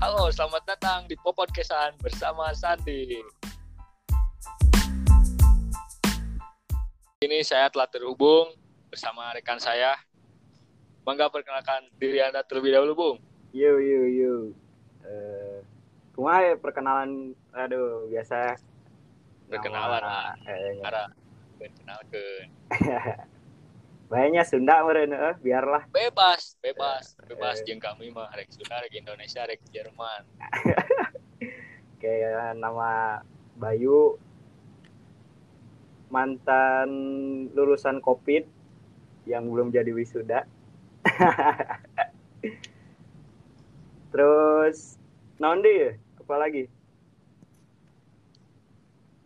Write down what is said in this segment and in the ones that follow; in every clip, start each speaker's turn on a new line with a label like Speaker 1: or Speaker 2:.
Speaker 1: Halo, selamat datang di Popodcastan bersama Sandi. Ini saya telah terhubung bersama rekan saya. Bangga perkenalkan diri Anda terlebih dahulu, Bung.
Speaker 2: Yo yo yo. Ya perkenalan aduh biasa
Speaker 1: Perkenalan,
Speaker 2: nama, eh,
Speaker 1: Ara, perkenalkan.
Speaker 2: Banyak Sunda meureun eh, biarlah.
Speaker 1: Bebas, bebas,
Speaker 2: Eh,
Speaker 1: bebas.
Speaker 2: eh.
Speaker 1: Jeung kami mah rek Sunda, rek Indonesia, rek Jerman.
Speaker 2: Kayak nama Bayu mantan lulusan Covid yang belum jadi wisuda. Terus naon deui ya? Apa lagi?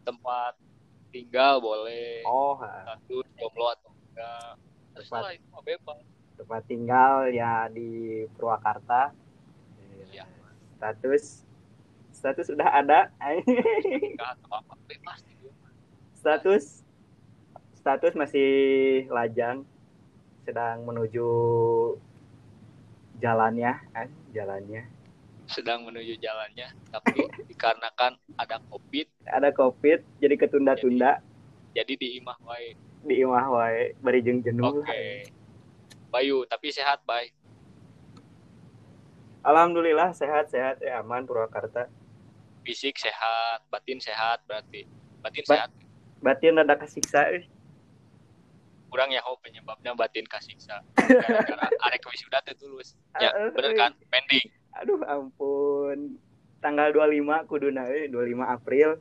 Speaker 1: Tempat tinggal boleh.
Speaker 2: Oh, ha.
Speaker 1: Status jomblo atau enggak. Itu mah bebas.
Speaker 2: tempat tinggal ya di Purwakarta.
Speaker 1: Iya.
Speaker 2: Status status sudah ada.
Speaker 1: Enggak bebas
Speaker 2: status status masih lajang sedang menuju jalannya kan jalannya
Speaker 1: sedang menuju jalannya tapi dikarenakan ada covid
Speaker 2: ada covid jadi ketunda-tunda
Speaker 1: jadi di imah wae
Speaker 2: di imah wae bari jeung jenuh
Speaker 1: oke. Bayu tapi sehat bay
Speaker 2: alhamdulillah sehat sehat. Ya aman Purwakarta.
Speaker 1: Fisik sehat batin sehat berarti. Batin
Speaker 2: Ba-
Speaker 1: sehat.
Speaker 2: batin rada kasiksa euy.
Speaker 1: kurang ya penyebabnya batin kasiksa gara-gara arek wisuda teh tulus. Ya
Speaker 2: eh,
Speaker 1: bener
Speaker 2: eh.
Speaker 1: kan pending
Speaker 2: aduh ampun. Tanggal 25 kuduna euy 25 April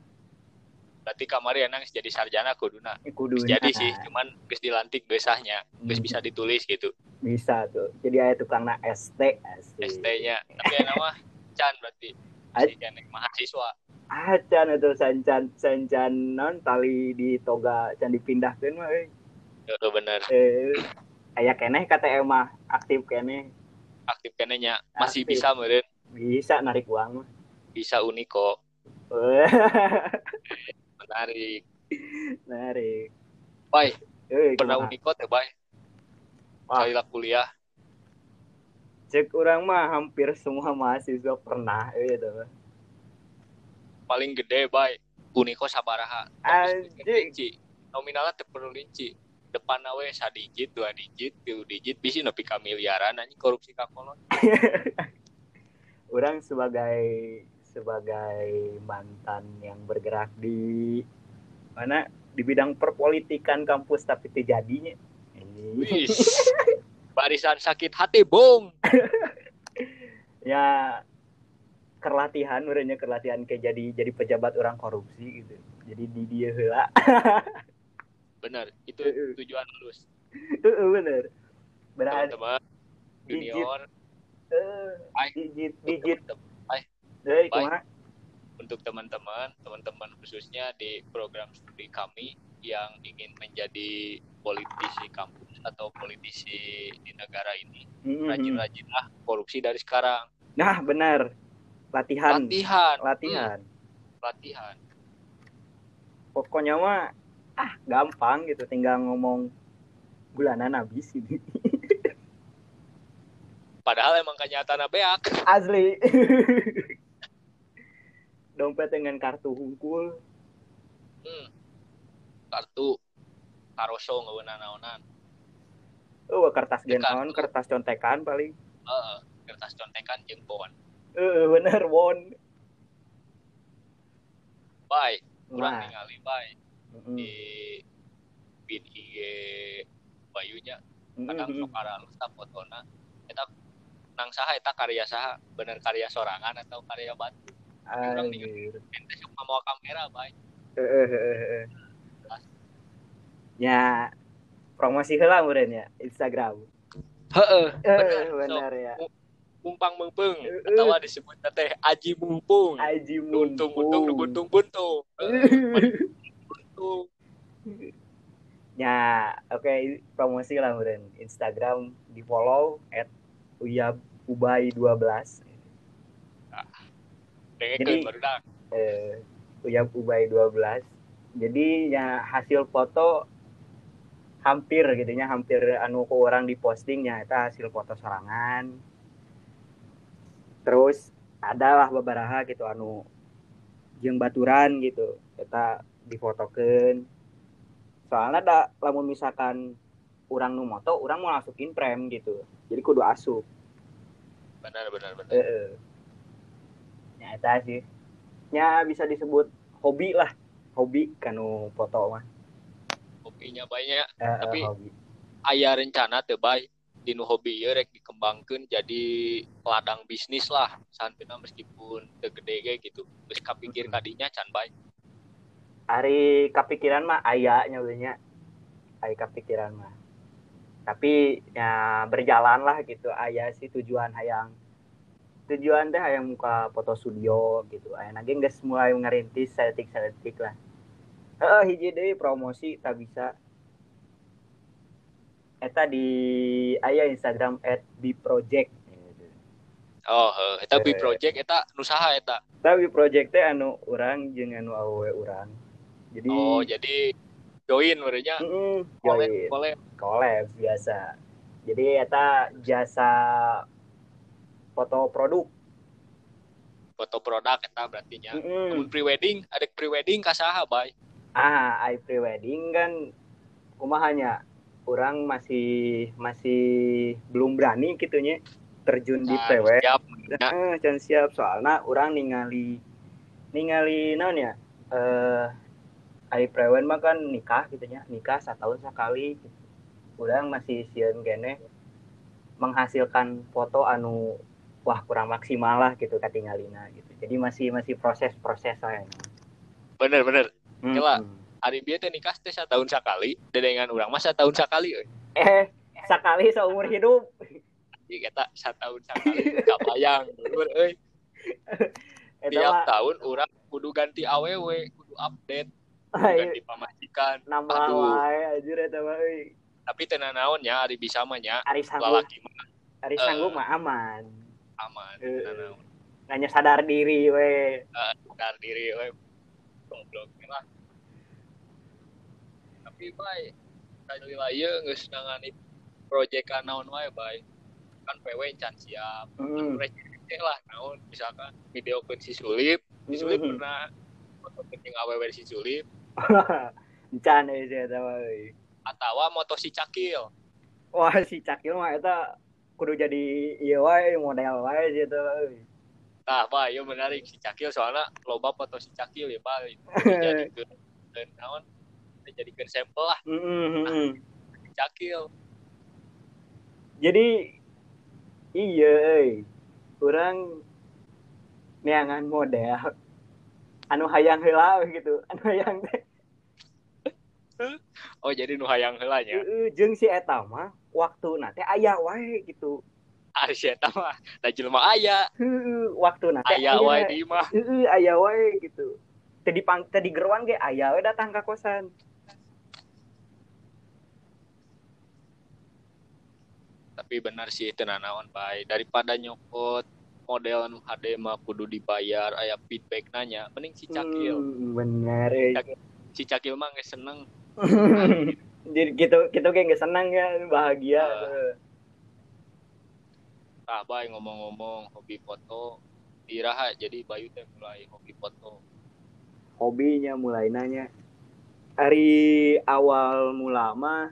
Speaker 1: berarti kamari enang jadi sarjana kuduna.
Speaker 2: Kuduna.
Speaker 1: Jadi sih cuman geus dilantik besahnya geus
Speaker 2: Hmm.
Speaker 1: bisa ditulis gitu.
Speaker 2: Bisa tuh. Jadi aya tukangna ST asik.
Speaker 1: ST-nya tapi enak mah can berarti. Si can mahasiswa.
Speaker 2: Acan itu sancan sancan non tali di toga can dipindahkeun mah euy.
Speaker 1: Heeh, bener.
Speaker 2: Eh aya keneh kata mah aktif keneh.
Speaker 1: Aktif kenenya masih
Speaker 2: Aktif.
Speaker 1: bisa meren
Speaker 2: bisa narik uang mah.
Speaker 1: Bisa uniko
Speaker 2: Weh,
Speaker 1: menarik.
Speaker 2: Narik
Speaker 1: bay pernah
Speaker 2: kumaha?
Speaker 1: uniko teh bay
Speaker 2: Wah.
Speaker 1: kali lah kuliah.
Speaker 2: Cek urang mah hampir semua mahasiswa pernah mah
Speaker 1: paling gede bay uniko sabaraha.
Speaker 2: Anjing.
Speaker 1: nominalnya teu perlu rinci. Depan we sadigit dua digit tilu digit bisa nepi ka miliaran anjing korupsi kakolot
Speaker 2: orang sebagai sebagai mantan yang bergerak di mana di bidang perpolitikan kampus tapi terjadinya
Speaker 1: barisan sakit hati bong
Speaker 2: ya kerlatihan urangnya kerlatihan kayak jadi jadi pejabat orang korupsi gitu. Jadi di dia heula.
Speaker 1: Bener itu tujuan lulus.
Speaker 2: Bener berarti
Speaker 1: junior. Ay.
Speaker 2: digit digit euy
Speaker 1: Baik. untuk teman-teman, teman-teman khususnya di program studi kami yang ingin menjadi politisi kampus atau politisi di negara ini,
Speaker 2: Mm-mm.
Speaker 1: rajin-rajinlah korupsi dari sekarang.
Speaker 2: nah benar latihan
Speaker 1: Latihan,
Speaker 2: latihan
Speaker 1: Hmm, latihan.
Speaker 2: pokoknya mah ah gampang gitu tinggal ngomong bulanan habis gitu
Speaker 1: Padahal emang kenyataan beak.
Speaker 2: asli dompet dengan kartu hungkul
Speaker 1: Hmm. Kartu karoso ngeunah naonan.
Speaker 2: oh kertas genon kertas contekan paling.
Speaker 1: Heeh, kertas contekan jeung
Speaker 2: eh bener won
Speaker 1: Bye, kurang
Speaker 2: Nah,
Speaker 1: ningali bye
Speaker 2: mm-mm,
Speaker 1: di feed IG Bayunya. Kadang
Speaker 2: mm-mm.
Speaker 1: sok aralus fotona eta nang saha eta karya saha. Bener karya sorangan atau karya batu orang di ente mau kamera baik
Speaker 2: ya promosi heula meureun ya Instagram.
Speaker 1: Heeh.
Speaker 2: Eh bener ya.
Speaker 1: mumpang mumpung atau disebut teh aji mumpung.
Speaker 2: Aji
Speaker 1: buntung buntung
Speaker 2: mumpung.
Speaker 1: buntung buntung buntung
Speaker 2: Ya, oke promosi lah meureun. Instagram di follow at uyab ubay 12
Speaker 1: dengekeun
Speaker 2: Jadi- eh uyab ubay 12. Jadi ya hasil foto hampir gitu nya hampir anu ku orang di postingnya itu hasil foto sorangan. Terus adalah beberapa gitu anu jeung baturan gitu kita difotokan soalnya ada lamun misalkan orang nu moto orang mau masukin prem gitu jadi kudu asup
Speaker 1: benar benar benar
Speaker 2: Heeh. Ya eta sih. Ya bisa disebut hobi lah. Hobi kanu foto mah.
Speaker 1: hobinya banyak
Speaker 2: Eh,
Speaker 1: Tapi-
Speaker 2: hobi.
Speaker 1: aya rencana di nu hobi ieu rek dikembangkeun jadi ladang bisnis lah santina meskipun teu gede ge gitu geus kapikir kadinya can bae
Speaker 2: Ari kapikiran mah aya nya we nya. Ari kapikiran mah. Tapi ya berjalan lah gitu. Aya sih tujuan hayang tujuan teh hayang muka foto studio gitu. Aya nage geus mulai ngerintis seletik-seletik lah. Heeh, hiji deui promosi tak bisa. Eta di aya Instagram @biproject.
Speaker 1: oh heuh eta bi
Speaker 2: Eh.
Speaker 1: project eta nu saha eta
Speaker 2: Tapi project teh anu urang jeung anu awewe urang. Jadi
Speaker 1: oh jadi join merenya boleh
Speaker 2: join.
Speaker 1: boleh
Speaker 2: collab biasa. Jadi eta jasa foto produk.
Speaker 1: foto produk eta berarti nya
Speaker 2: Mm-mm.
Speaker 1: Mun pre-wedding ada pre-wedding ka saha bae
Speaker 2: Ah, ai pre-wedding kan kumahanya orang masih masih belum berani gitunya terjun di
Speaker 1: Nah,
Speaker 2: pre
Speaker 1: siap nya.
Speaker 2: Heeh, can siap soalnya orang ningali ningali naon ya eh ai prewen mah kan nikah gitu nya nikah setahun sekali gitu. Urang masih sieun kene menghasilkan foto anu wah kurang maksimal lah gitu katingalina gitu. Jadi masih masih proses-proses lah.
Speaker 1: bener bener
Speaker 2: Hmm.
Speaker 1: Gila. ari bieu teh nikah teh satahun sakali dedengan urang mah satahun sakali euy
Speaker 2: Eh, sekali seumur hidup.
Speaker 1: Jadi kita setahun sekali gak bayang bener
Speaker 2: Eta
Speaker 1: tiap
Speaker 2: mah
Speaker 1: tahun orang kudu ganti aww kudu update kudu ganti pamajikan
Speaker 2: nambah
Speaker 1: Aduh.
Speaker 2: wae anjir eta
Speaker 1: tapi tenan naonnya ari bisa mah nya
Speaker 2: sanggup,
Speaker 1: lalaki mah
Speaker 2: ari
Speaker 1: Eh.
Speaker 2: sanggup mah aman.
Speaker 1: Aman
Speaker 2: Eh.
Speaker 1: naon
Speaker 2: Nanya sadar diri we.
Speaker 1: sadar diri we goblok lah tapi bae kali ieu geus nangani proyekan naon wae bae kan PW can siap
Speaker 2: Hmm.
Speaker 1: receh lah naon misalkan video ke si Sulip si Sulip
Speaker 2: Hmm.
Speaker 1: pernah foto penting awewe si Sulip
Speaker 2: eta mah euy.
Speaker 1: atawa moto si Cakil
Speaker 2: Wah si Cakil mah eta kudu jadi ieu wae model wae euy.
Speaker 1: Nah, Pak, iya menarik si Cakil soalnya loba foto si Cakil ya, Pak. Dijadikan dan naon dijadikan sampel lah
Speaker 2: Heeh, heeh.
Speaker 1: si Cakil.
Speaker 2: Jadi iya euy. Urang neangan model anu hayang heula gitu. Anu hayang teh
Speaker 1: Oh, jadi nu hayang heula nya.
Speaker 2: Jeung si eta mah waktu teh aya wae gitu.
Speaker 1: Ari si eta mah da jelema aya,
Speaker 2: Heeh, waktu teh
Speaker 1: aya wae di mah.
Speaker 2: Heeh, aya wae gitu. Tadi pang tadi geruan ge aya we datang ka kosan.
Speaker 1: Tapi benar sih itu nanaon bae daripada nyokot model anu HD mah kudu dibayar aya feedback nanya mending si Cakil
Speaker 2: Hmm, bener euy.
Speaker 1: si Cakil mah geus seneng
Speaker 2: Jadi gitu gitu kayak nggak senang ya bahagia.
Speaker 1: Ah. tah bae ngomong-ngomong hobi foto iraha jadi Bayu teh mulai hobi foto
Speaker 2: Hobinya mulai nanya. Hari awal mula mah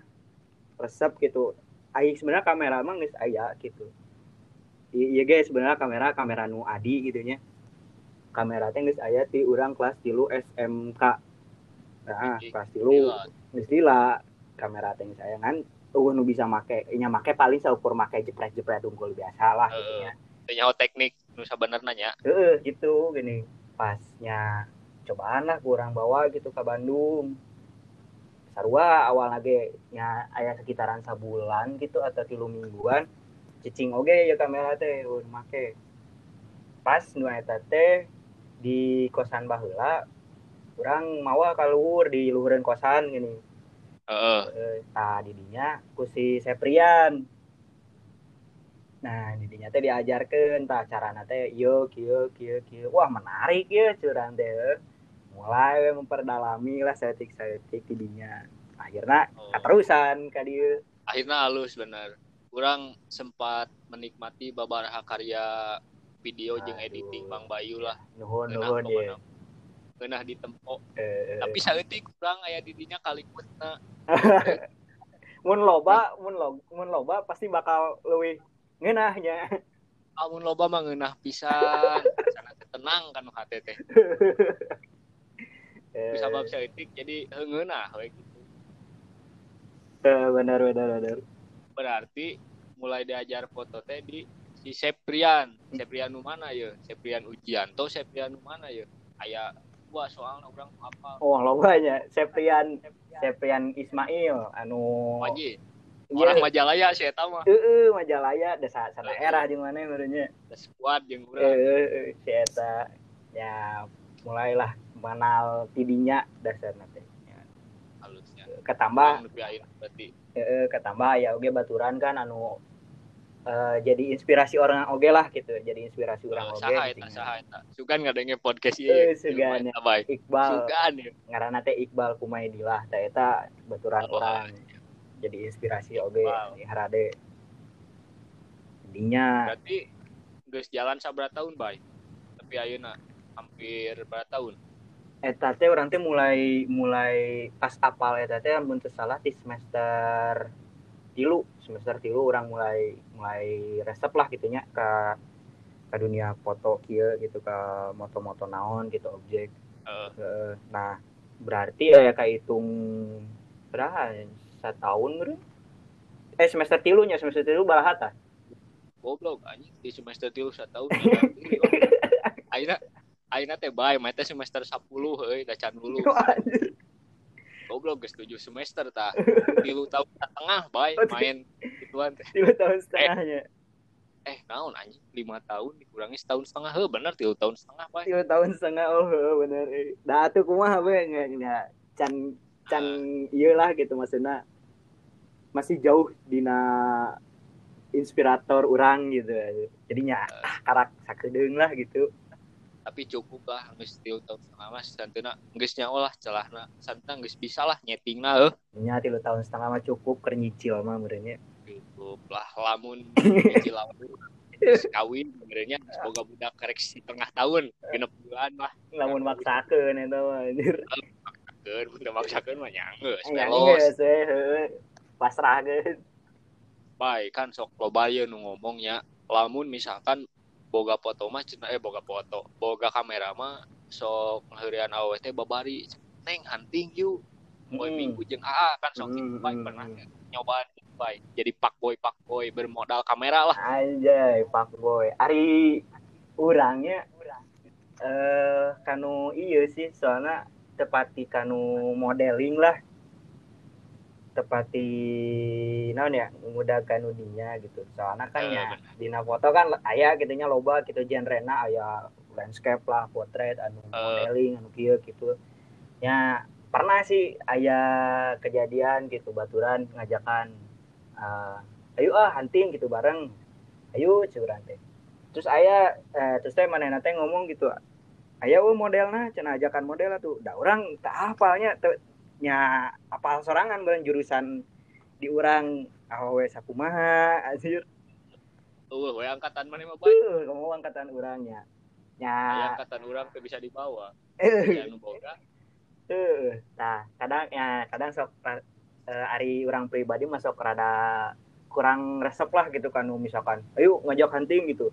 Speaker 2: resep gitu. Ai sebenarnya kamera mah geus aya gitu. Iya guys sebenarnya kamera kamera nu adi gitu nya. Kamera teh geus aya ti urang kelas 3 SMK. Nah,
Speaker 1: Ih,
Speaker 2: kelas 3
Speaker 1: Gila.
Speaker 2: geus lila kamera aya kan eueuh nu bisa make nya make paling saukur make jepret-jepret unggul biasa lah gitu nya.
Speaker 1: Teu nyaho teknik nu sabenerna nya
Speaker 2: Heeh, gitu gini. Pasnya cobaan lah kurang bawa gitu ke Bandung. Sarua awal lagi nya aya sekitaran sabulan gitu atau tilu mingguan. Cicing oge ya kamera teh ulun make. Pas nu eta teh di kosan baheula urang mawa ka luhur di luhureun kosan gini. Eh, tah didinya ku si Seprian. Nah, didinya teh diajarkeun tah carana teh ieu kieu kieu kieu. Wah, menarik ya curang teh. Mulai memperdalami lah setik-setik didinya. Akhirnya
Speaker 1: Oh.
Speaker 2: keterusan ka dieu.
Speaker 1: akhirnya halus bener kurang sempat menikmati babaraha karya video jeung
Speaker 2: Aduh.
Speaker 1: editing Bang Bayu lah
Speaker 2: nuhun nuhun ya
Speaker 1: pokona. Ngeunah di tempo.
Speaker 2: Eh,
Speaker 1: tapi saeutik kurang aya didinya kali kutna
Speaker 2: mun loba mun lo mun loba pasti bakal leuwih ngeunahnya
Speaker 1: amun loba mah ngeunah pisan. Sana tenang kan teh.
Speaker 2: Eh,
Speaker 1: bisa bab saeutik jadi ngeunah we gitu.
Speaker 2: eh, benar benar benar.
Speaker 1: Berarti mulai diajar foto teh di si Seprian. Seprian nu mana ya Seprian Ujianto Seprian nu mana ya aya dua soalnya orang apa
Speaker 2: oh lobanya Septian Septian Ismail anu.
Speaker 1: Waji
Speaker 2: iya.
Speaker 1: Orang Majalaya sih eta mah.
Speaker 2: Heeh Majalaya da sa sana era jeung mana merenya
Speaker 1: da squad jeung urang.
Speaker 2: Eh si eta. Ya mulailah mengenal tidinya dasarna teh. Ya,
Speaker 1: halusnya.
Speaker 2: Ketambah.
Speaker 1: Nepi ayeuna berarti.
Speaker 2: Eh ketambah ya oge baturan kan anu eh, jadi inspirasi orang oge lah gitu jadi inspirasi orang
Speaker 1: Eh,
Speaker 2: oge
Speaker 1: saha eta saha eta sugan ngadenge podcast
Speaker 2: Eh,
Speaker 1: ieu
Speaker 2: sugan, ya.
Speaker 1: baik
Speaker 2: Iqbal.
Speaker 1: Sugan ya
Speaker 2: ngaranna teh Iqbal Kumaidillah teh eta baturan
Speaker 1: Oh,
Speaker 2: orang. jadi inspirasi oge di harade. Dinya
Speaker 1: berarti geus jalan sabaraha tahun baik tapi ayeuna hampir berapa tahun?
Speaker 2: Eta teh urang teh mulai mulai pas apal eta teh mun salah di semester tilu semester tilu orang mulai mulai resep lah gitunya ke ke dunia foto kieu gitu ke moto-moto naon gitu objek.
Speaker 1: Eh.
Speaker 2: Heeh. nah berarti ya kahitung berapa setahun bro eh semester tilunya semester tilu balaha tah
Speaker 1: goblok anjing. Di semester 3 setahun ayeuna ayeuna teh bae mah teh semester 10 euy da can dulu goblok geus 7 semester tah tilu tahun setengah bae
Speaker 2: Oh,
Speaker 1: main gituan teh.
Speaker 2: tilu tahun setengahnya.
Speaker 1: eh naon anjing? 5 tahun dikurangi setahun setengah heuh bener tilu tahun setengah bae
Speaker 2: tilu tahun setengah oh bener eh. dah tuh kumaha we nggak can can iya lah gitu maksudnya. Masih jauh dina inspirator orang gitu. Jadinya ah. karak sakedeung lah gitu
Speaker 1: tapi cukup lah geus tilu tahun setengah mah santeuna geus nyawa lah celahna. Santeuna geus bisa lah nyetingna heuh
Speaker 2: nya tilu tahun setengah mah cukup keur nyicil mah merenya
Speaker 1: cukup lah lamun nyicil lamun. Kawin sebenarnya semoga budak koreksi tengah tahun genep bulan lah.
Speaker 2: Lamun maksakeun eta mah anjir.
Speaker 1: Keur udah maksakeun mah nyanggeus
Speaker 2: ya
Speaker 1: melos.
Speaker 2: geus we heuh. pasrah geus
Speaker 1: Baik kan sok ieu nu ngomongnya. Lamun misalkan boga foto mah cenah eh boga foto, boga kamera mah sok ngeureun awewe teh babari. Neng hunting yuk. Boy
Speaker 2: Hmm.
Speaker 1: minggu jeung AA kan sok
Speaker 2: Hmm,
Speaker 1: baik pernah nyobaan gitu baik. Jadi pak boy pak boy bermodal kamera lah.
Speaker 2: Anjay, Pak Boy. Ari urangnya eh kanu iya sih soalnya tepati kanu modeling lah. Tepati naon ya memudahkan udinya gitu. Soalnya kan ya dina foto kan aya gitunya loba gitu genrena aya landscape lah, potret anu
Speaker 1: Eh.
Speaker 2: modeling anu kieu gitu. Ya pernah sih aya kejadian gitu baturan ngajakan eh, ayo ah hunting gitu bareng ayo curang teh terus ayah eh, terus teh mana teh ngomong gitu ayah oh modelnya cenah ajakan model tuh da orang tak hafalnya nya apal sorangan bareng jurusan di urang. Awewe sakumaha anjir.
Speaker 1: Tuh, we angkatan mana mah baik.
Speaker 2: tuh kamu angkatan urangnya nya
Speaker 1: angkatan urang teh bisa dibawa.
Speaker 2: eh
Speaker 1: Ya nu boga.
Speaker 2: tuh tah kadang ya kadang sok eh, ari urang pribadi masuk rada kurang resep lah gitu kan misalkan ayo ngajak hunting gitu.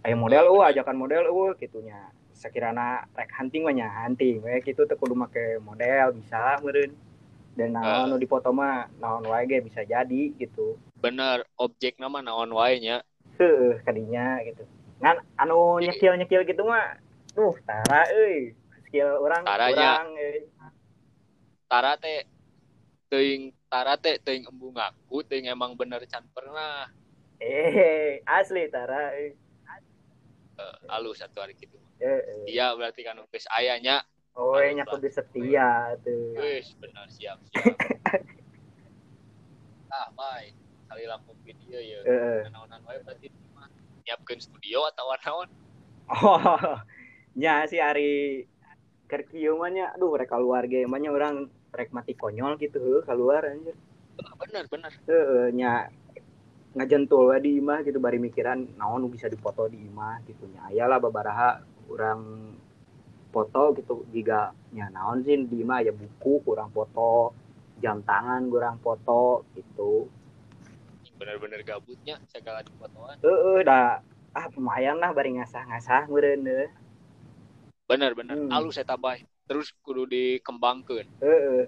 Speaker 2: Ayo model oh ajakan model oh gitunya sekirana rek hunting mah nya hunting. We gitu teu kudu make model bisa meureun. Dan naon nu dipoto mah naon wae ge bisa jadi gitu.
Speaker 1: Bener objek nama naon wae nya.
Speaker 2: heuh kadinya gitu. Ngan anu nyekil nyekil gitu mah duh tara euy. Skill orang
Speaker 1: Taranya.
Speaker 2: kurang euy.
Speaker 1: Tara teh teuing Tara teh teuing embung aku teuing emang bener can pernah
Speaker 2: eh asli tara euy.
Speaker 1: Eh, alus satu hari gitu. Iya berarti kan geus ayanya
Speaker 2: Oh, nya kudu setia tuh.
Speaker 1: Wis bener siap siap. ah, baik. Kali langsung video ya.
Speaker 2: Heeh.
Speaker 1: Naonan wae berarti nyiapkeun studio atau naon?
Speaker 2: Oh, nya si Ari keur kieu mah nya aduh rek keluar ge mah nya urang rek mati konyol gitu keluar anjir.
Speaker 1: Ah, Bener bener.
Speaker 2: Heeh nya ngajentul di imah gitu bari mikiran naon bisa dipoto di imah gitu nya ayalah babaraha kurang foto gitu jika nya naon sih di ya buku kurang foto jam tangan kurang foto gitu.
Speaker 1: Bener-bener gabutnya segala di fotoan
Speaker 2: eh uh, dah ah lumayan lah bari ngasah-ngasah meureun
Speaker 1: bener-bener hmm. alus eta bae. Terus kudu dikembangkan
Speaker 2: heeh.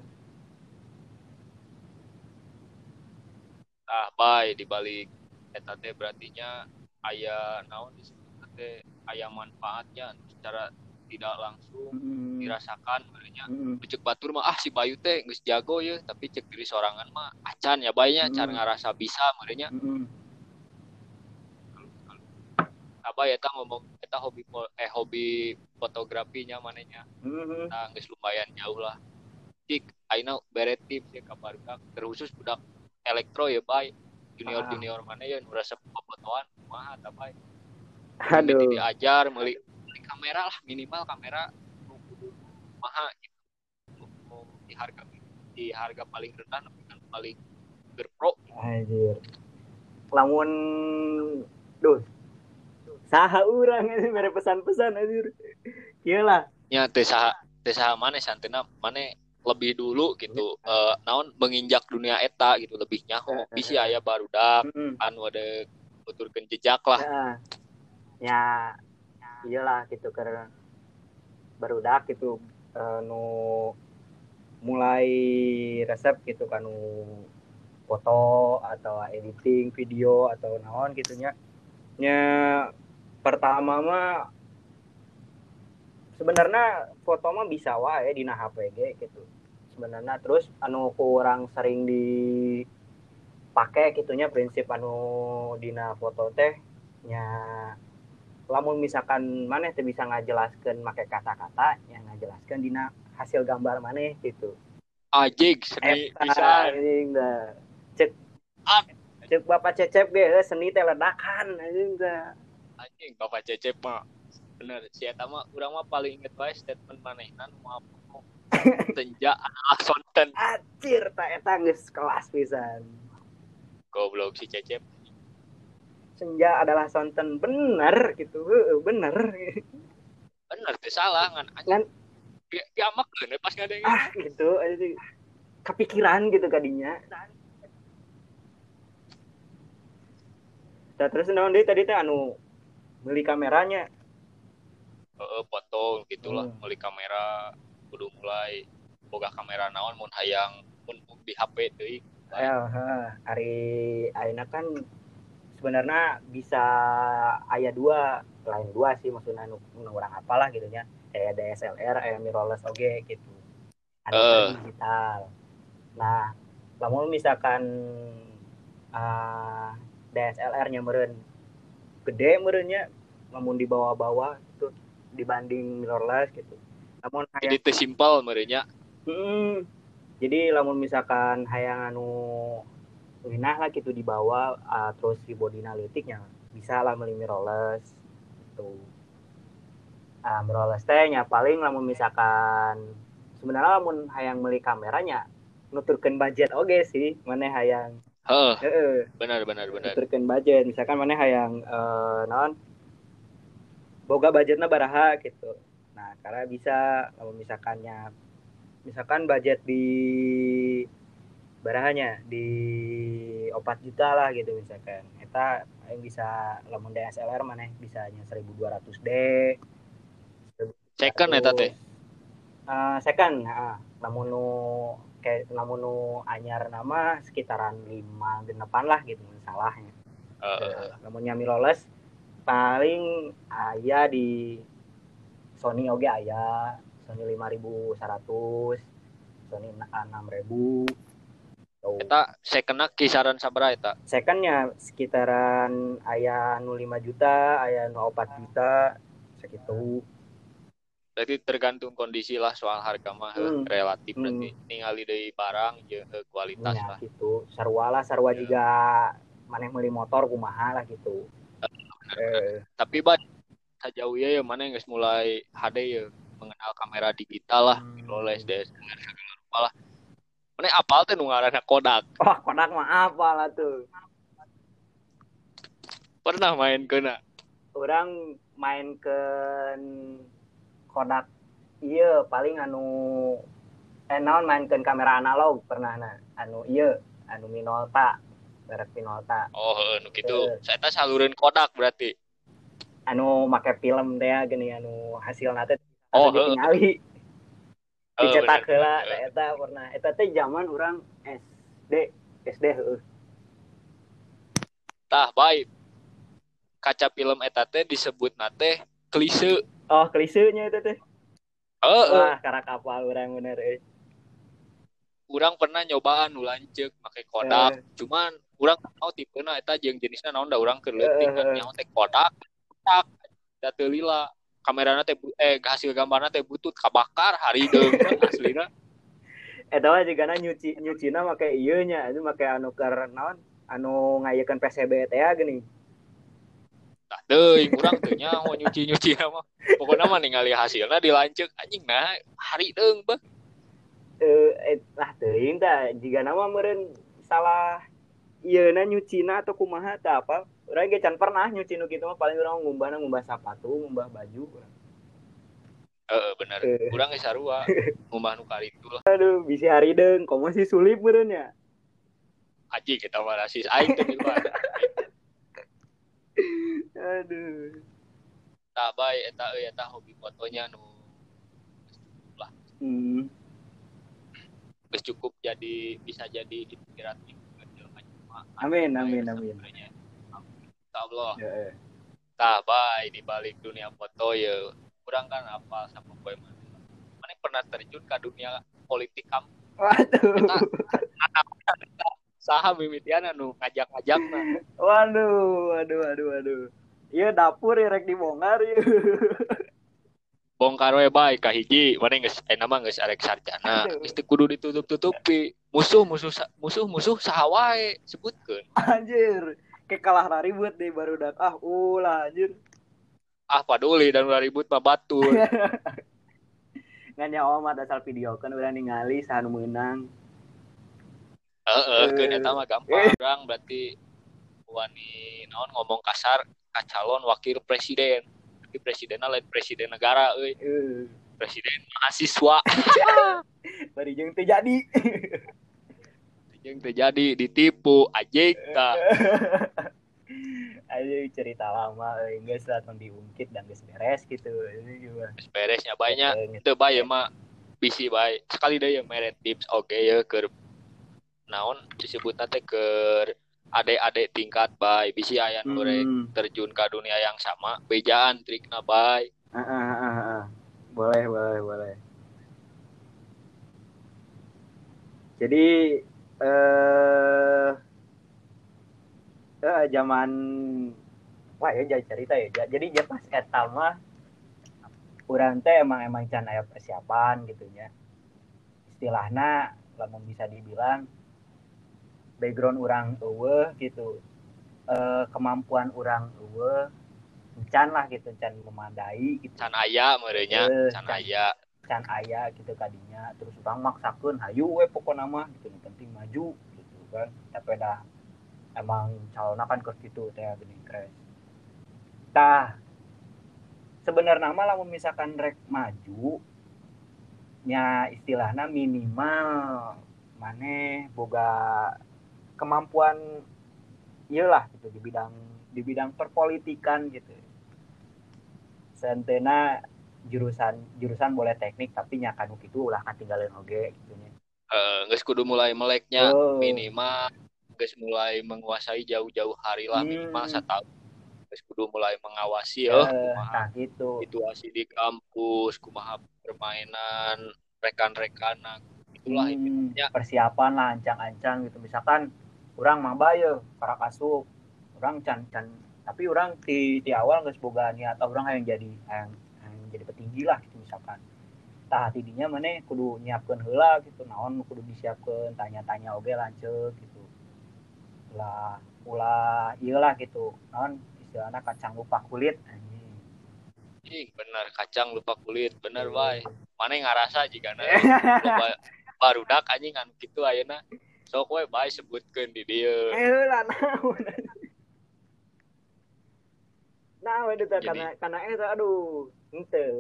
Speaker 2: Uh,
Speaker 1: ah baik dibalik eta teh berartinya ayah naon disebut teh ayah manfaatnya secara tidak langsung mm. dirasakan sebenarnya mm. cek batur mah ah si Bayu teh geus jago ya tapi cek diri sorangan mah acan ya baynya mm. cara ngarasa bisa merenya mm. apa ya ta ngomong kita hobi eh hobi fotografinya mananya mm. nah geus lumayan jauh lah cik aina bere tips ya kabar terusus budak elektro ya bay junior junior mana ya nurasa fotoan mah tapi
Speaker 2: aduh.
Speaker 1: diajar meli kamera lah minimal kamera mahal gitu. di harga di harga paling rendah tapi kan paling berpro
Speaker 2: anjir. Lamun duh. Saha urang ini mere pesan-pesan anjir. Iyalah
Speaker 1: ya teh saha teh saha mana santena mana lebih dulu gitu. Uh, naon menginjak dunia eta gitu lebih nyaho bisa ayah baru dak. Anu ada tuturkan jejak lah
Speaker 2: ya, ya iyalah gitu karena baru dak gitu uh, nu mulai resep gitu kan nu foto atau editing video atau naon gitunya nya. Pertama mah sebenarnya foto mah bisa wae di HPG gitu. Sebenarnya terus anu kurang sering dipakai gitunya prinsip anu dina foto teh nya lamun misalkan mana teh bisa ngajelaskan pakai kata-kata yang ngajelaskan dina hasil gambar mana gitu
Speaker 1: ajik seni bisa
Speaker 2: anjing cek ah. cek bapak cecep ge seni teh ledakan anjing
Speaker 1: bapak cecep mah bener si eta mah urang mah paling inget bae statement manehna mau Tenja anak sonten.
Speaker 2: Acir tak eta geus kelas pisan.
Speaker 1: Goblok si Cecep.
Speaker 2: Senja adalah sonten bener gitu. bener.
Speaker 1: Bener tuh salah ngan. Ngan diamak kan pas ngadeng.
Speaker 2: Ah gitu aja kepikiran gitu kadinya. Nah, terus naon deui tadi teh anu beli kameranya.
Speaker 1: Heeh, uh, foto gitulah, hmm. beli kamera kudu mulai boga kamera naon mun hayang mun di HP deui
Speaker 2: ya hari aina kan sebenarnya bisa ayah dua lain dua sih maksudnya nu, nu orang apalah gitu nya kayak DSLR kayak mirrorless oke okay, gitu. Ada uh. digital. Nah namun misalkan uh, ah, DSLR-nya meren gede merennya namun di bawah-bawah itu dibanding mirrorless gitu.
Speaker 1: Namun jadi teh simpel merenya
Speaker 2: hmm, jadi lamun misalkan hayang anu winah lah gitu dibawa uh, terus di body analitiknya bisa lah melalui mirrorless itu uh, ah, mirrorless tehnya paling lamun misalkan sebenarnya lamun hayang beli kameranya nuturkan budget oke okay sih mana hayang.
Speaker 1: Heeh. Uh, benar benar benar.
Speaker 2: Nuturkan budget misalkan mana hayang uh, non boga budgetnya baraha gitu. Nah, karena bisa kalau misalkannya misalkan budget di barahannya di opat juta lah gitu misalkan. Eta yang bisa lamun DSLR mana bisanya 1200 D.
Speaker 1: Second eta teh?
Speaker 2: Uh, second nah, namun nu kayak namun nu anyar nama sekitaran lima genepan lah gitu salahnya. Uh, uh. namunnya mirrorless paling ayah di Sony oke ayah Sony 5100 Sony 6000
Speaker 1: Eta secondnya kisaran sabra eta?
Speaker 2: Secondnya sekitaran ayah 05 juta, ayah 04 juta, segitu.
Speaker 1: Jadi tergantung kondisi lah soal harga mah hmm. relatif hmm. berarti ningali dari barang je kualitas ya, lah.
Speaker 2: gitu. Sarwa lah sarwa ya. juga maneh meuli motor kumaha lah gitu.
Speaker 1: eh. Tapi banyak sejauh ya mana yang mulai HD ya mengenal kamera digital lah hmm. mirrorless DSLR segala rupa lah mana apal tuh nungarana Kodak.
Speaker 2: Oh Kodak mah apa lah tuh.
Speaker 1: Pernah main kena
Speaker 2: orang main ke Kodak. Iya paling anu eh naon main ke kamera analog pernah nah anu iya anu Minolta merek Minolta.
Speaker 1: Oh anu gitu saya tahu saluran Kodak berarti.
Speaker 2: Anu make film teh gini anu hasil nate oh ditinggali dicetak heula eta pernah eta teh zaman orang SD SD heeh
Speaker 1: tah baik kaca film eta teh disebut nate klise
Speaker 2: oh klisenya itu teh
Speaker 1: oh,
Speaker 2: wah karena kapal orang bener eh.
Speaker 1: Urang pernah nyobaan nu lanceuk make kodak, uh. cuman urang mau tipe na eta jeung jenisnya naon da urang keur leutik uh. nyaho teh kodak. Kodak da teu lila. Kamerana teh eh hasil gambarna teh butut kabakar hari deung aslina.
Speaker 2: Eta mah juga nyuci nyucina make ieu nya, itu make anu naon? Anu ngayekeun PCB teh gini
Speaker 1: tah deh kurang tuh nyawa nyuci nyuci nama pokoknya mah ningali hasilnya dilanjut anjing nah hari deng bah
Speaker 2: eh lah teuing tah jika nama meren salah iya na nyuci na atau kumaha tak apa orang ge can pernah nyuci nu gitu mah paling orang ngumbah ngumbah sepatu ngumbah baju
Speaker 1: Eh, bener. Uh. Kurang ge sarua. ngumbah nu kali itu lah.
Speaker 2: Aduh, bisa hari deng. Komo sih sulit meureun ya.
Speaker 1: Aji kita mah rasis aing teh
Speaker 2: aduh
Speaker 1: tak baik eta euy eta hobi fotonya nu lah hmm. Terus cukup jadi bisa jadi inspiratif
Speaker 2: amin amin amin
Speaker 1: Allah. Ya, ya. tak baik di balik dunia foto ya. Kurang kan apa sama boy mana? Mana pernah terjun ke dunia politik kamu?
Speaker 2: Waduh.
Speaker 1: Saham mimitian anu ngajak-ngajak
Speaker 2: waduh waduh waduh waduh. Iya dapur ya rek dibongkar ya.
Speaker 1: Bongkar we baik kah hiji. Mana geus eh nama geus arek sarjana. Geus kudu ditutup-tutupi. Musuh musuh musuh musuh saha sebutkeun.
Speaker 2: Anjir kayak kalah ribut deh baru dak ah ulah anjir.
Speaker 1: Ah paduli dan ulah ribut mah batur
Speaker 2: nggak omat asal video kan udah ningali sahanu menang.
Speaker 1: Eh eh. kan eta mah gampang orang berarti wani naon ngomong kasar ka calon wakil presiden. Tapi presiden lain presiden negara euy. Uh. presiden mahasiswa.
Speaker 2: Bari jeung teu jadi
Speaker 1: jeung teu jadi ditipu AJK
Speaker 2: ayo cerita lama geus langsung diungkit dan geus beres gitu. Ini
Speaker 1: juga beresnya banyak. Teu bae mah bisi bae sekali deh yang meret tips. Oke okay, ya ke naon? Disebut teh ke adik-adik tingkat bay bisi ayah hmm. terjun ke dunia yang sama. Bejaan trikna
Speaker 2: ah, ah, ah, ah, ah. boleh boleh boleh. Jadi eh eh zaman wah ya jadi cerita ya. Jadi dia pas etama kurang teh emang emang can aya persiapan gitu ya. Istilahnya lamun bisa dibilang background orang ewe gitu. E, kemampuan orang ewe can lah gitu can memadai gitu.
Speaker 1: Can aya merenya e, can, can aya
Speaker 2: can aya gitu kadinya terus orang maksakan hayu we pokok nama gitu. Yang penting maju gitu kan. Tapi dah emang calon kan kos gitu teh gini kres tah sebenarnya nama lah misalkan rek maju nya istilahnya minimal mana boga kemampuan iyalah gitu di bidang di bidang perpolitikan gitu. Sentena jurusan jurusan boleh teknik tapi nyakan gitu ulah kan tinggalin oge gitu nya
Speaker 1: uh, guys kudu mulai meleknya oh. minimal guys mulai menguasai jauh-jauh hari lah hmm. minimal satu guys kudu mulai mengawasi ya uh,
Speaker 2: nah, gitu.
Speaker 1: situasi di kampus kumaha permainan rekan-rekan nah, itulah hmm,
Speaker 2: intinya persiapan lah ancang-ancang gitu misalkan orang mah bayo para kasuk orang can can tapi orang di di awal nggak seboga atau orang yang jadi yang, yang jadi petinggi lah gitu misalkan. Tah tidinya mana kudu nyiapkan hela gitu naon kudu disiapkan tanya-tanya oke lanjut gitu. Lah ulah iyalah gitu naon istilahnya kacang lupa kulit
Speaker 1: Ih, bener kacang lupa kulit bener baik mana yang ngerasa jika baru dak anjing anu gitu ayeuna. Sok we bae sebutkeun di dieu
Speaker 2: eh lah nah itu karena karena itu aduh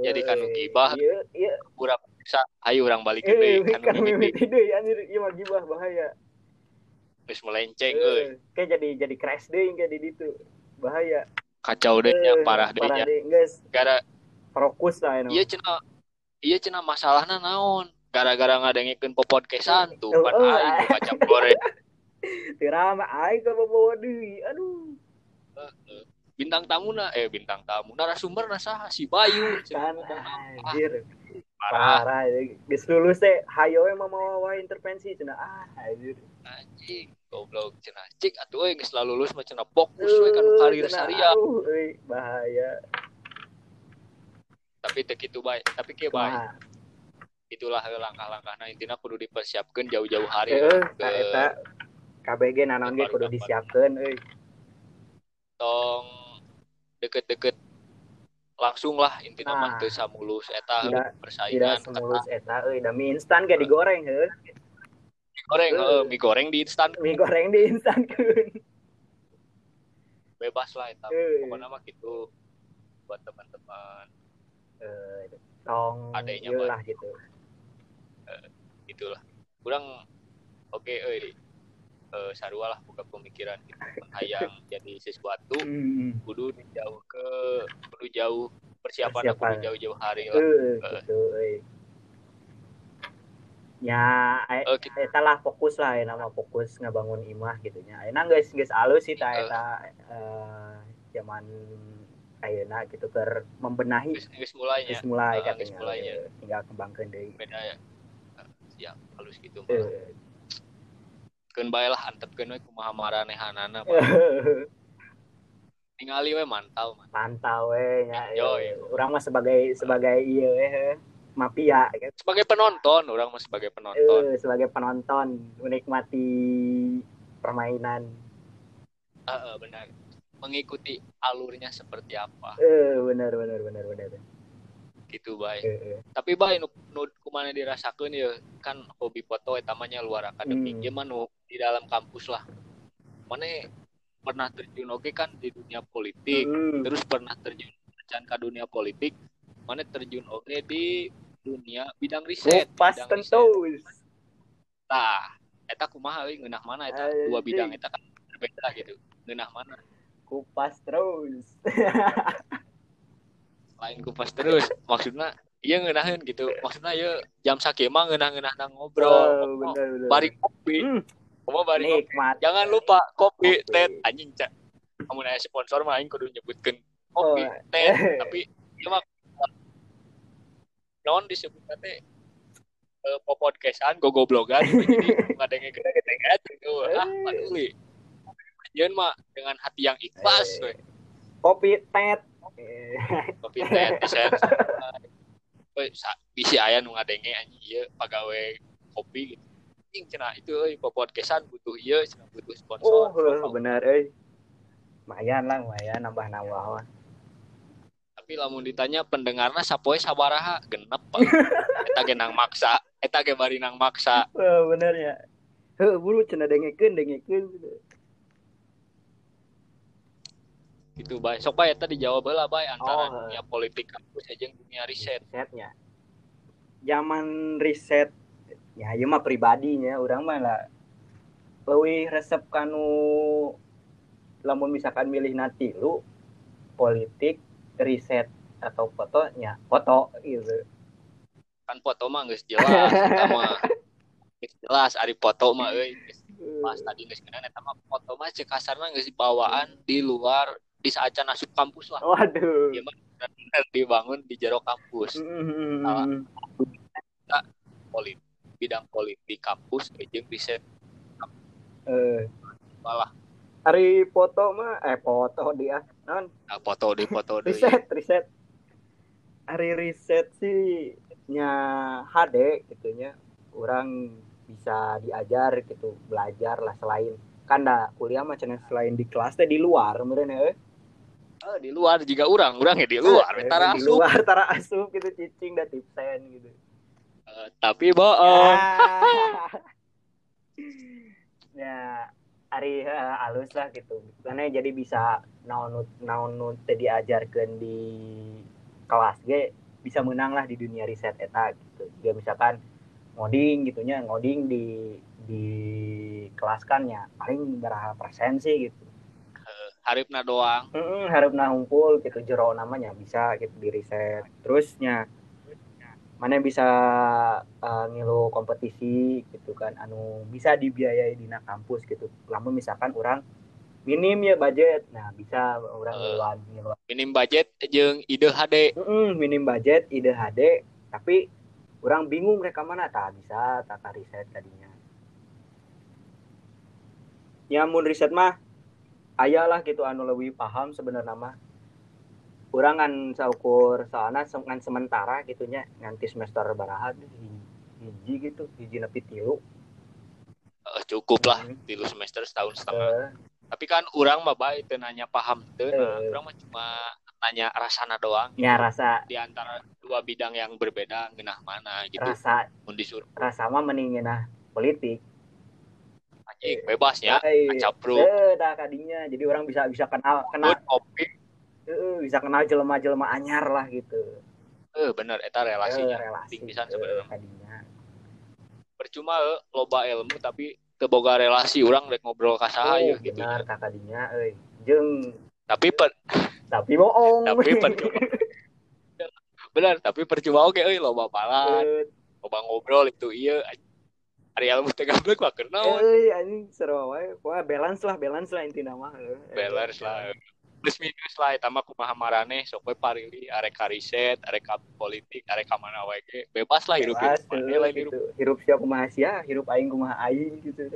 Speaker 1: jadi kanu gibah.
Speaker 2: Iya iya.
Speaker 1: Kurang bisa. Ayo orang balik
Speaker 2: eh
Speaker 1: deui
Speaker 2: kan deui anjir. Ieu mah gibah bahaya.
Speaker 1: Geus melenceng euy.
Speaker 2: Eh, kayak jadi jadi crash deui kayak di ditu bahaya.
Speaker 1: Kacau deh ya parah deh ya. gara
Speaker 2: fokus lah
Speaker 1: iya cina iya cina masalahnya naon? Gara-gara ngadengikeun popodcastan tuh
Speaker 2: Oh,
Speaker 1: kan aing nu kaca goreng.
Speaker 2: Tirama aing ka bawa deui aduh
Speaker 1: bintang tamu na eh bintang tamu narasumber na saha si Bayu.
Speaker 2: Kan anjir.
Speaker 1: Parah
Speaker 2: parah geus lulus teh hayo mah mau intervensi cenah ah anjir.
Speaker 1: Anjing goblok cenah cik atuh euy geus lulus mah cenah fokus we kan karir saria
Speaker 2: euy, bahaya.
Speaker 1: Tapi teu kitu bae tapi kieu bae
Speaker 2: Nah,
Speaker 1: itulah langkah-langkahna intina kudu dipersiapkeun jauh-jauh hari
Speaker 2: Heeh,
Speaker 1: ke
Speaker 2: ka eta KBG nanaon ge kudu disiapkeun euy.
Speaker 1: tong deket-deket langsung lah intinya mah
Speaker 2: Nah.
Speaker 1: teu samulus eta
Speaker 2: Tidak-
Speaker 1: persaingan
Speaker 2: Tidak semulus eta euy, da mie instan ge digoreng heuh.
Speaker 1: mie goreng
Speaker 2: Eh.
Speaker 1: heeh, mie goreng di instan
Speaker 2: Mie goreng diinstankeun.
Speaker 1: bebas lah eta pokoknya mah gitu buat teman-teman
Speaker 2: Eh, tong
Speaker 1: Adanya,
Speaker 2: lah gitu.
Speaker 1: gitulah kurang oke euy eh sarua lah buka pemikiran gitu hayang jadi sesuatu
Speaker 2: Hmm.
Speaker 1: kudu jauh ke kudu jauh persiapan
Speaker 2: Persiapan.
Speaker 1: kudu jauh-jauh hari lah
Speaker 2: Euy,
Speaker 1: Eh.
Speaker 2: gitu. Ya, Eh,
Speaker 1: kita-
Speaker 2: eta lah fokus lah ya nama fokus ngabangun imah gitu nya. Ayeuna geus geus alus sih ta eta eh, zaman ayeuna gitu keur membenahi
Speaker 1: geus
Speaker 2: mulai
Speaker 1: geus
Speaker 2: katanya.
Speaker 1: mulainya.
Speaker 2: Eh, Tinggal kembangkeun deui.
Speaker 1: beda ya siap halus gitu mah
Speaker 2: Eh.
Speaker 1: keun bae lah antepkeun we kumaha maranehanana ningali we mantau mah
Speaker 2: Mantau we nya.
Speaker 1: Yo,
Speaker 2: eh.
Speaker 1: yo.
Speaker 2: Urang mah sebagai sebagai ieu eh mafia gitu.
Speaker 1: sebagai penonton orang mah sebagai penonton
Speaker 2: Eh, sebagai penonton menikmati permainan.
Speaker 1: Heeh, benar mengikuti alurnya seperti apa
Speaker 2: Eh, benar benar benar benar.
Speaker 1: Gitu baik
Speaker 2: Eh, eh.
Speaker 1: tapi baik nu, nu kumana dirasakeun ya kan hobi foto eta mah nya luar akademik
Speaker 2: Hmm.
Speaker 1: Mah nu di dalam kampus lah mana pernah terjun oke kan di dunia politik
Speaker 2: Hmm.
Speaker 1: terus pernah terjun ke dunia politik mana terjun oke di dunia bidang riset
Speaker 2: Kupas
Speaker 1: bidang
Speaker 2: tentu.
Speaker 1: riset. Tah, eta kumaha euy ngeunah mana eta dua bidang eta kan berbeda gitu ngeunah mana
Speaker 2: Kupas terus.
Speaker 1: lain kupas terus. Maksudnya iya ngeunaheun gitu. Maksudnya ya jam sakit mah ngeunah-ngeunah nang ngobrol.
Speaker 2: Oh, benar benar.
Speaker 1: bari kopi.
Speaker 2: Hmm,
Speaker 1: Kumaha bari kopi. Jangan lupa kopi
Speaker 2: Kopi.
Speaker 1: teh anjing cak. Kamu nanya sponsor mah aing kudu nyebutkeun kopi
Speaker 2: Oh.
Speaker 1: teh tapi ieu mah. Non disebutna teh eh, popodcastan gogoblogan. Gitu jadi ngadenge gede-gede gitu. Ah paduli Yeun mah dengan hati yang ikhlas
Speaker 2: Eh. Kopi tet. Eh,
Speaker 1: kopi teh desain Woi, sa- bisi aya nu ngadenge anjing ieu pagawe kopi gitu. Anjing cenah itu euy podcastan butuh ieu cenah butuh
Speaker 2: Oh,
Speaker 1: sponsor.
Speaker 2: heuh, benar euy. Lumayan lah, lumayan nambah-nambah. mah.
Speaker 1: Tapi lamun ditanya pendengarna sapoe sabaraha genep. Eta ge nang maksa, eta ge bari nang maksa.
Speaker 2: Oh, benar ya. Heuh, buru cenah dengekeun, dengekeun.
Speaker 1: Gitu bae. Sok bae eta dijawab heula bae antara
Speaker 2: Oh.
Speaker 1: dunia politik kampus jeung dunia riset.
Speaker 2: risetnya zaman riset ya ieu mah pribadinya orang mah lah leuwih resep kanu lamun misalkan milih nanti lu politik riset atau fotonya foto gitu
Speaker 1: Kan foto mah geus jelas mah. Geus jelas ari foto mah euy. Pas tadi geus kenaan eta mah foto mah cek kasarna geus bawaan di luar di saacan asup kampus lah.
Speaker 2: waduh.
Speaker 1: Benar dibangun di jero kampus.
Speaker 2: Mm,
Speaker 1: Politik bidang politik kampus jeung riset.
Speaker 2: Eh.
Speaker 1: Malah.
Speaker 2: Hari foto mah eh foto dia non.
Speaker 1: Nah, foto di foto deui.
Speaker 2: riset riset. Hari riset sih nya HD gitunya orang bisa diajar gitu belajar lah selain. Kan dah kuliah cenah selain di kelas teh di luar meureun eh
Speaker 1: Eh, di luar juga orang, orang ya di luar,
Speaker 2: Eh,
Speaker 1: tara
Speaker 2: di
Speaker 1: asup.
Speaker 2: luar tara asup gitu cicing da tipsen gitu
Speaker 1: Eh, tapi bohong.
Speaker 2: ya ya hari uh, halus lah gitu karena jadi bisa naon naon diajarkan di kelas G bisa menang lah di dunia riset eta gitu juga misalkan ngoding gitunya ngoding di di kelas kan ya paling berapa persen sih gitu
Speaker 1: haripna doang.
Speaker 2: Mm, haripna ngumpul gitu jero namanya bisa gitu di riset terusnya mana bisa uh, ngilu kompetisi gitu kan anu bisa dibiayai di kampus gitu. Lamun misalkan orang minim ya budget nah bisa orang uh, ngiluan ngiluan.
Speaker 1: minim budget jeng ide HD
Speaker 2: mm -mm, minim budget ide HD tapi orang bingung mereka mana tak bisa tata riset tadinya. Ya mun riset mah ayalah gitu anu lebih paham sebenarnya mah. Orang kan saukur soalnya ngan sementara gitunya nanti semester barahan hiji gitu hiji nepi tilu.
Speaker 1: Uh, cukup lah hmm. tilu semester setahun setengah. Uh, tapi kan orang mah baik nanya paham tuh uh, orang mah cuma nanya rasana doang.
Speaker 2: Gitu. ya rasa.
Speaker 1: Di antara dua bidang yang berbeda genah mana gitu.
Speaker 2: Rasa.
Speaker 1: Disuruh.
Speaker 2: Rasa mah mending politik
Speaker 1: anjing bebas ya capro
Speaker 2: eh dah kadinya. Jadi orang bisa bisa kenal kenal. Kopi uh, bisa kenal jelema-jelema anyar lah gitu.
Speaker 1: Eh uh, bener eta relasi uh,
Speaker 2: relasi.
Speaker 1: Bisa sebenarnya. Kadinya. Percuma uh, loba ilmu tapi teboga relasi orang rek ngobrol ka saha oh,
Speaker 2: gitu. benar kakadinya euy. Jeung
Speaker 1: tapi per
Speaker 2: tapi bohong.
Speaker 1: Tapi per benar tapi percuma oke euy loba palan loba ngobrol itu iya hari ilmu teh gablek mah kenal
Speaker 2: euy anjing seru wae. Wah balance lah balance lah intina mah
Speaker 1: balance lah. Plus minus lah eta mah kumaha marane sok we parili arek riset arek politik arek mana wae ge. Bebas lah hirup
Speaker 2: hirup mana lah hirup. hirup siapa kumaha sia hirup aing kumaha aing gitu.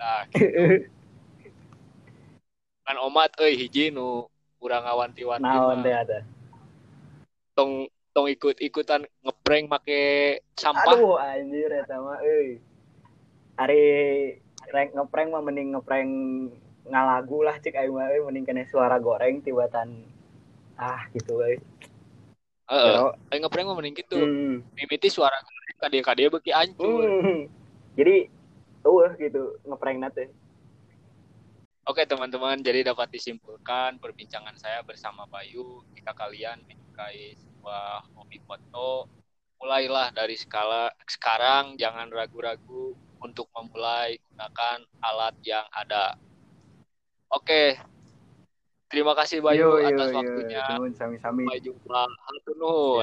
Speaker 1: Nah gitu. kan omat euy hiji nu urang awanti-wanti
Speaker 2: naon teh ada?
Speaker 1: Tong tong ikut-ikutan ngeprank make sampah.
Speaker 2: Aduh anjir eta mah euy hari rank ngeprank mah mending ngeprank ngalagu lah cek ayo mah mending kena suara goreng tibatan ah gitu euy
Speaker 1: Heeh. Uh, ayo ngeprank mah mending gitu. Hmm. Mimiti suara goreng kadia-kadia beki ancur. Hmm.
Speaker 2: Jadi uh gitu ngeprank nate.
Speaker 1: Oke teman-teman, jadi dapat disimpulkan perbincangan saya bersama Bayu. Jika kalian menyukai sebuah hobi foto, mulailah dari skala sekarang, jangan ragu-ragu untuk memulai gunakan alat yang ada. Oke. Terima kasih Bayu yo, yo, atas yo, waktunya.
Speaker 2: Yo, sami-sami.
Speaker 1: Sampai jumpa. Halo,